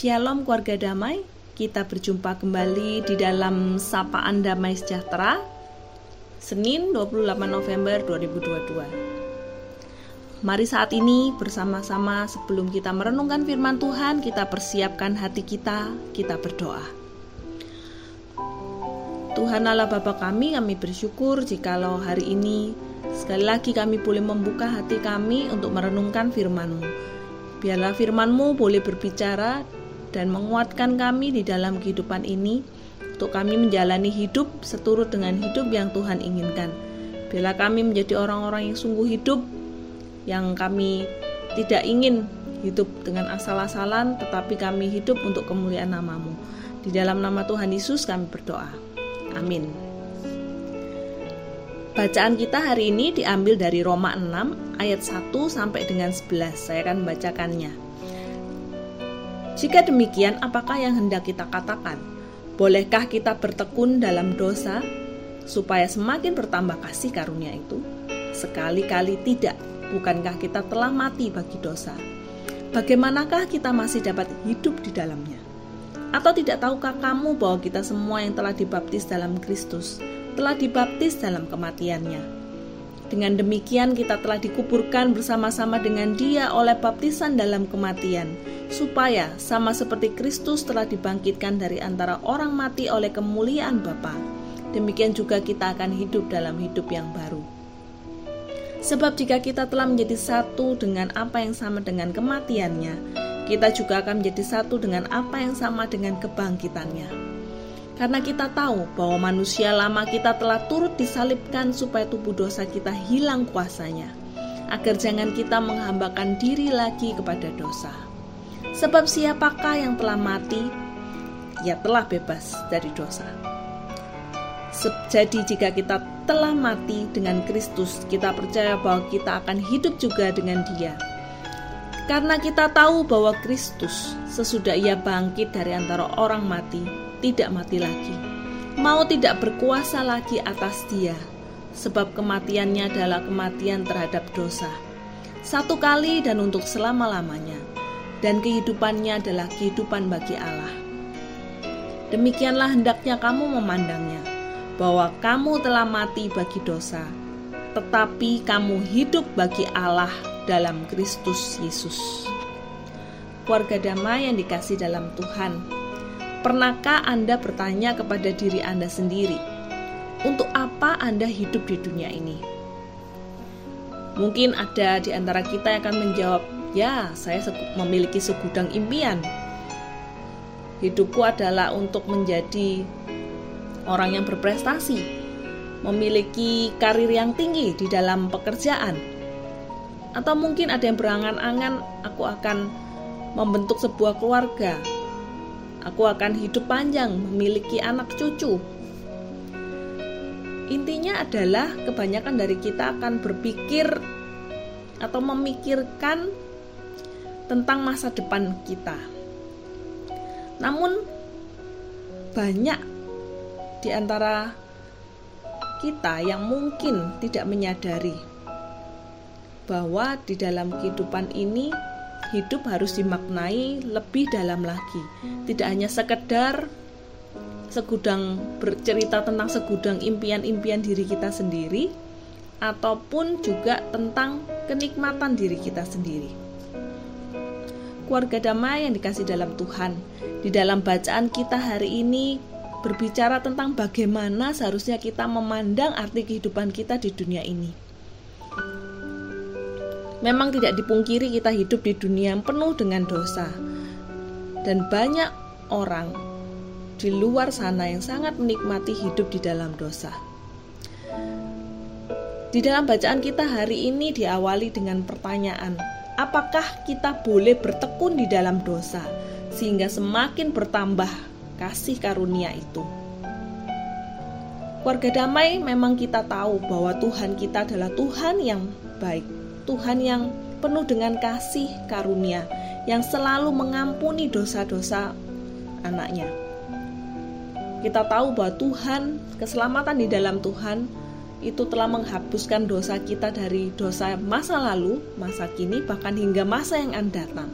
Shalom keluarga damai, kita berjumpa kembali di dalam Sapaan Damai Sejahtera Senin 28 November 2022 Mari saat ini bersama-sama sebelum kita merenungkan firman Tuhan Kita persiapkan hati kita, kita berdoa. Tuhan Allah Bapa kami, kami bersyukur jikalau hari ini Sekali lagi kami boleh membuka hati kami untuk merenungkan firman-Mu. Biarlah firman-Mu boleh berbicara dan menguatkan kami di dalam kehidupan ini untuk kami menjalani hidup seturut dengan hidup yang Tuhan inginkan. Biarlah kami menjadi orang-orang yang sungguh hidup yang kami tidak ingin hidup dengan asal-asalan tetapi kami hidup untuk kemuliaan namamu. Di dalam nama Tuhan Yesus kami berdoa. Amin. Bacaan kita hari ini diambil dari Roma 6 ayat 1 sampai dengan 11. Saya akan membacakannya. Jika demikian, apakah yang hendak kita katakan? Bolehkah kita bertekun dalam dosa supaya semakin bertambah kasih karunia itu? Sekali-kali tidak. Bukankah kita telah mati bagi dosa? Bagaimanakah kita masih dapat hidup di dalamnya? Atau tidak tahukah kamu bahwa kita semua yang telah dibaptis dalam Kristus telah dibaptis dalam kematiannya. Dengan demikian kita telah dikuburkan bersama-sama dengan dia oleh baptisan dalam kematian, supaya sama seperti Kristus telah dibangkitkan dari antara orang mati oleh kemuliaan Bapa. Demikian juga kita akan hidup dalam hidup yang baru. Sebab jika kita telah menjadi satu dengan apa yang sama dengan kematiannya, kita juga akan menjadi satu dengan apa yang sama dengan kebangkitannya karena kita tahu bahwa manusia lama kita telah turut disalibkan supaya tubuh dosa kita hilang kuasanya, agar jangan kita menghambakan diri lagi kepada dosa. Sebab siapakah yang telah mati, ia telah bebas dari dosa. Jadi jika kita telah mati dengan Kristus, kita percaya bahwa kita akan hidup juga dengan Dia. Karena kita tahu bahwa Kristus sesudah ia bangkit dari antara orang mati, tidak mati lagi. Mau tidak berkuasa lagi atas dia, sebab kematiannya adalah kematian terhadap dosa. Satu kali dan untuk selama-lamanya, dan kehidupannya adalah kehidupan bagi Allah. Demikianlah hendaknya kamu memandangnya bahwa kamu telah mati bagi dosa, tetapi kamu hidup bagi Allah dalam Kristus Yesus. Keluarga damai yang dikasih dalam Tuhan, pernahkah Anda bertanya kepada diri Anda sendiri, untuk apa Anda hidup di dunia ini? Mungkin ada di antara kita yang akan menjawab, "Ya, saya memiliki segudang impian. Hidupku adalah untuk menjadi orang yang berprestasi, memiliki karir yang tinggi di dalam pekerjaan, atau mungkin ada yang berangan-angan aku akan membentuk sebuah keluarga, aku akan hidup panjang, memiliki anak cucu. Intinya adalah kebanyakan dari kita akan berpikir atau memikirkan tentang masa depan kita. Namun banyak di antara kita yang mungkin tidak menyadari bahwa di dalam kehidupan ini hidup harus dimaknai lebih dalam lagi. Tidak hanya sekedar segudang bercerita tentang segudang impian-impian diri kita sendiri ataupun juga tentang kenikmatan diri kita sendiri. Keluarga damai yang dikasih dalam Tuhan, di dalam bacaan kita hari ini berbicara tentang bagaimana seharusnya kita memandang arti kehidupan kita di dunia ini. Memang tidak dipungkiri kita hidup di dunia yang penuh dengan dosa. Dan banyak orang di luar sana yang sangat menikmati hidup di dalam dosa. Di dalam bacaan kita hari ini diawali dengan pertanyaan, apakah kita boleh bertekun di dalam dosa sehingga semakin bertambah kasih karunia itu. Keluarga damai memang kita tahu bahwa Tuhan kita adalah Tuhan yang baik, Tuhan yang penuh dengan kasih karunia, yang selalu mengampuni dosa-dosa anaknya. Kita tahu bahwa Tuhan, keselamatan di dalam Tuhan itu telah menghapuskan dosa kita dari dosa masa lalu, masa kini, bahkan hingga masa yang akan datang.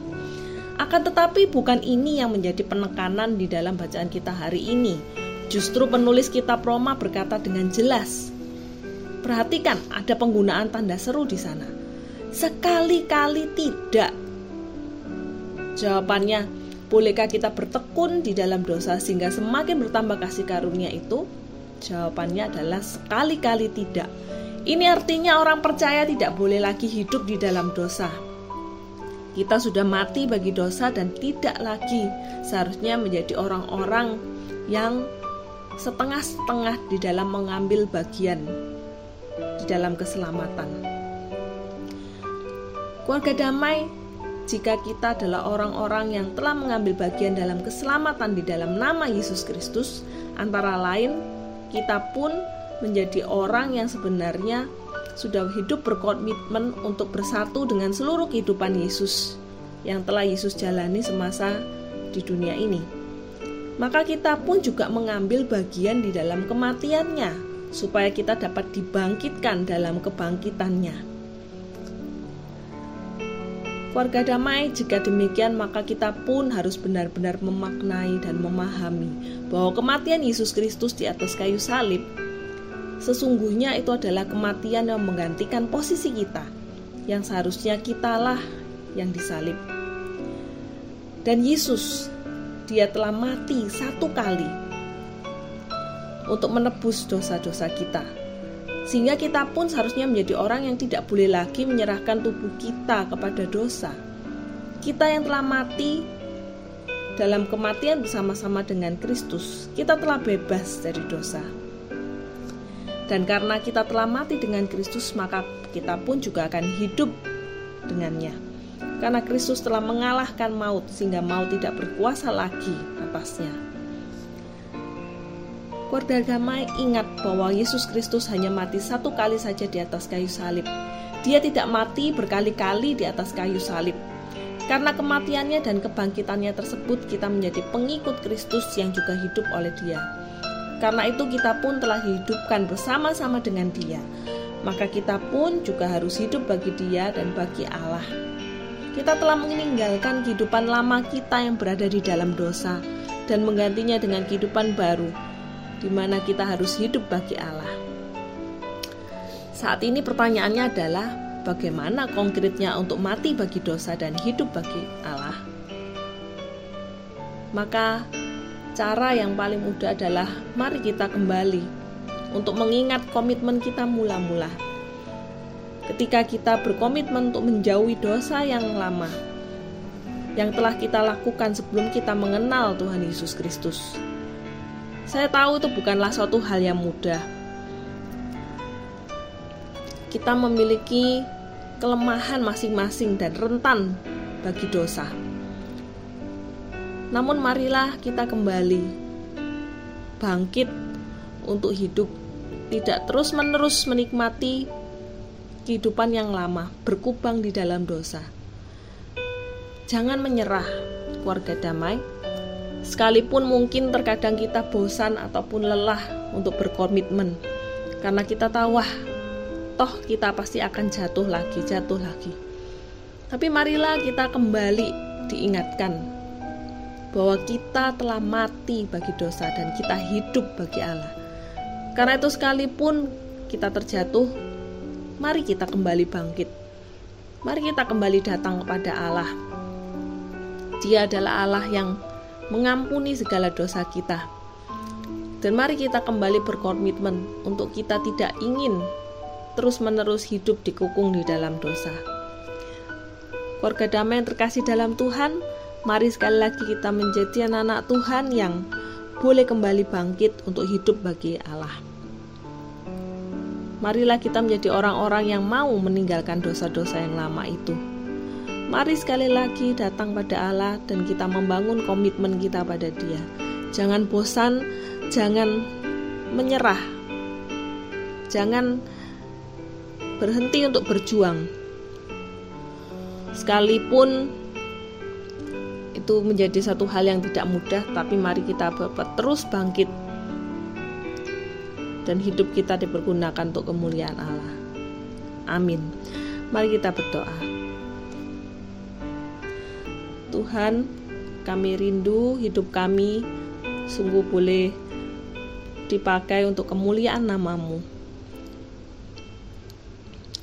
Akan tetapi bukan ini yang menjadi penekanan di dalam bacaan kita hari ini. Justru penulis kitab Roma berkata dengan jelas. Perhatikan, ada penggunaan tanda seru di sana. Sekali-kali tidak. Jawabannya, bolehkah kita bertekun di dalam dosa sehingga semakin bertambah kasih karunia itu? Jawabannya adalah sekali-kali tidak. Ini artinya orang percaya tidak boleh lagi hidup di dalam dosa. Kita sudah mati bagi dosa dan tidak lagi seharusnya menjadi orang-orang yang setengah-setengah di dalam mengambil bagian di dalam keselamatan. Keluarga damai jika kita adalah orang-orang yang telah mengambil bagian dalam keselamatan di dalam nama Yesus Kristus, antara lain kita pun menjadi orang yang sebenarnya sudah hidup berkomitmen untuk bersatu dengan seluruh kehidupan Yesus yang telah Yesus jalani semasa di dunia ini. Maka kita pun juga mengambil bagian di dalam kematiannya supaya kita dapat dibangkitkan dalam kebangkitannya. Keluarga damai, jika demikian maka kita pun harus benar-benar memaknai dan memahami bahwa kematian Yesus Kristus di atas kayu salib Sesungguhnya itu adalah kematian yang menggantikan posisi kita, yang seharusnya kitalah yang disalib. Dan Yesus, dia telah mati satu kali untuk menebus dosa-dosa kita. Sehingga kita pun seharusnya menjadi orang yang tidak boleh lagi menyerahkan tubuh kita kepada dosa. Kita yang telah mati dalam kematian bersama-sama dengan Kristus, kita telah bebas dari dosa. Dan karena kita telah mati dengan Kristus, maka kita pun juga akan hidup dengannya. Karena Kristus telah mengalahkan maut sehingga maut tidak berkuasa lagi atasnya. Keluarga damai ingat bahwa Yesus Kristus hanya mati satu kali saja di atas kayu salib. Dia tidak mati berkali-kali di atas kayu salib. Karena kematiannya dan kebangkitannya tersebut, kita menjadi pengikut Kristus yang juga hidup oleh Dia. Karena itu, kita pun telah dihidupkan bersama-sama dengan Dia. Maka, kita pun juga harus hidup bagi Dia dan bagi Allah. Kita telah meninggalkan kehidupan lama kita yang berada di dalam dosa dan menggantinya dengan kehidupan baru, di mana kita harus hidup bagi Allah. Saat ini, pertanyaannya adalah: bagaimana konkretnya untuk mati bagi dosa dan hidup bagi Allah? Maka, cara yang paling mudah adalah mari kita kembali untuk mengingat komitmen kita mula-mula. Ketika kita berkomitmen untuk menjauhi dosa yang lama, yang telah kita lakukan sebelum kita mengenal Tuhan Yesus Kristus. Saya tahu itu bukanlah suatu hal yang mudah. Kita memiliki kelemahan masing-masing dan rentan bagi dosa. Namun marilah kita kembali bangkit untuk hidup tidak terus-menerus menikmati kehidupan yang lama, berkubang di dalam dosa. Jangan menyerah, keluarga damai. Sekalipun mungkin terkadang kita bosan ataupun lelah untuk berkomitmen, karena kita tahu, wah, toh kita pasti akan jatuh lagi, jatuh lagi. Tapi marilah kita kembali diingatkan bahwa kita telah mati bagi dosa dan kita hidup bagi Allah. Karena itu sekalipun kita terjatuh, mari kita kembali bangkit. Mari kita kembali datang kepada Allah. Dia adalah Allah yang mengampuni segala dosa kita. Dan mari kita kembali berkomitmen untuk kita tidak ingin terus-menerus hidup dikukung di dalam dosa. Keluarga damai yang terkasih dalam Tuhan, mari sekali lagi kita menjadi anak-anak Tuhan yang boleh kembali bangkit untuk hidup bagi Allah. Marilah kita menjadi orang-orang yang mau meninggalkan dosa-dosa yang lama itu. Mari sekali lagi datang pada Allah dan kita membangun komitmen kita pada Dia. Jangan bosan, jangan menyerah. Jangan berhenti untuk berjuang. Sekalipun itu menjadi satu hal yang tidak mudah, tapi mari kita terus bangkit dan hidup kita dipergunakan untuk kemuliaan Allah. Amin. Mari kita berdoa. Tuhan, kami rindu hidup kami sungguh boleh dipakai untuk kemuliaan namamu.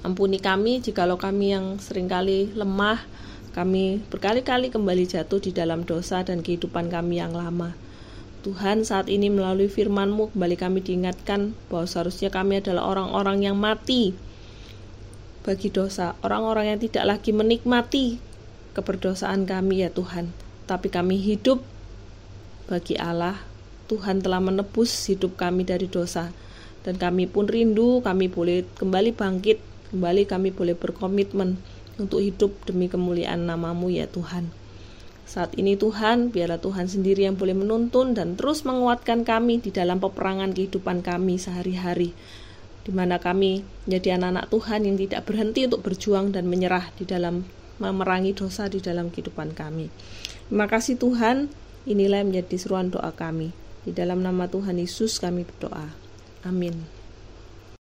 Ampuni kami jikalau kami yang sering kali lemah, kami berkali-kali kembali jatuh di dalam dosa dan kehidupan kami yang lama. Tuhan saat ini melalui firman-Mu kembali kami diingatkan bahwa seharusnya kami adalah orang-orang yang mati bagi dosa, orang-orang yang tidak lagi menikmati keberdosaan kami ya Tuhan, tapi kami hidup bagi Allah. Tuhan telah menebus hidup kami dari dosa dan kami pun rindu kami boleh kembali bangkit Kembali kami boleh berkomitmen untuk hidup demi kemuliaan namamu ya Tuhan. Saat ini Tuhan, biarlah Tuhan sendiri yang boleh menuntun dan terus menguatkan kami di dalam peperangan kehidupan kami sehari-hari. Di mana kami menjadi anak-anak Tuhan yang tidak berhenti untuk berjuang dan menyerah di dalam memerangi dosa di dalam kehidupan kami. Terima kasih Tuhan, inilah yang menjadi seruan doa kami. Di dalam nama Tuhan Yesus kami berdoa. Amin.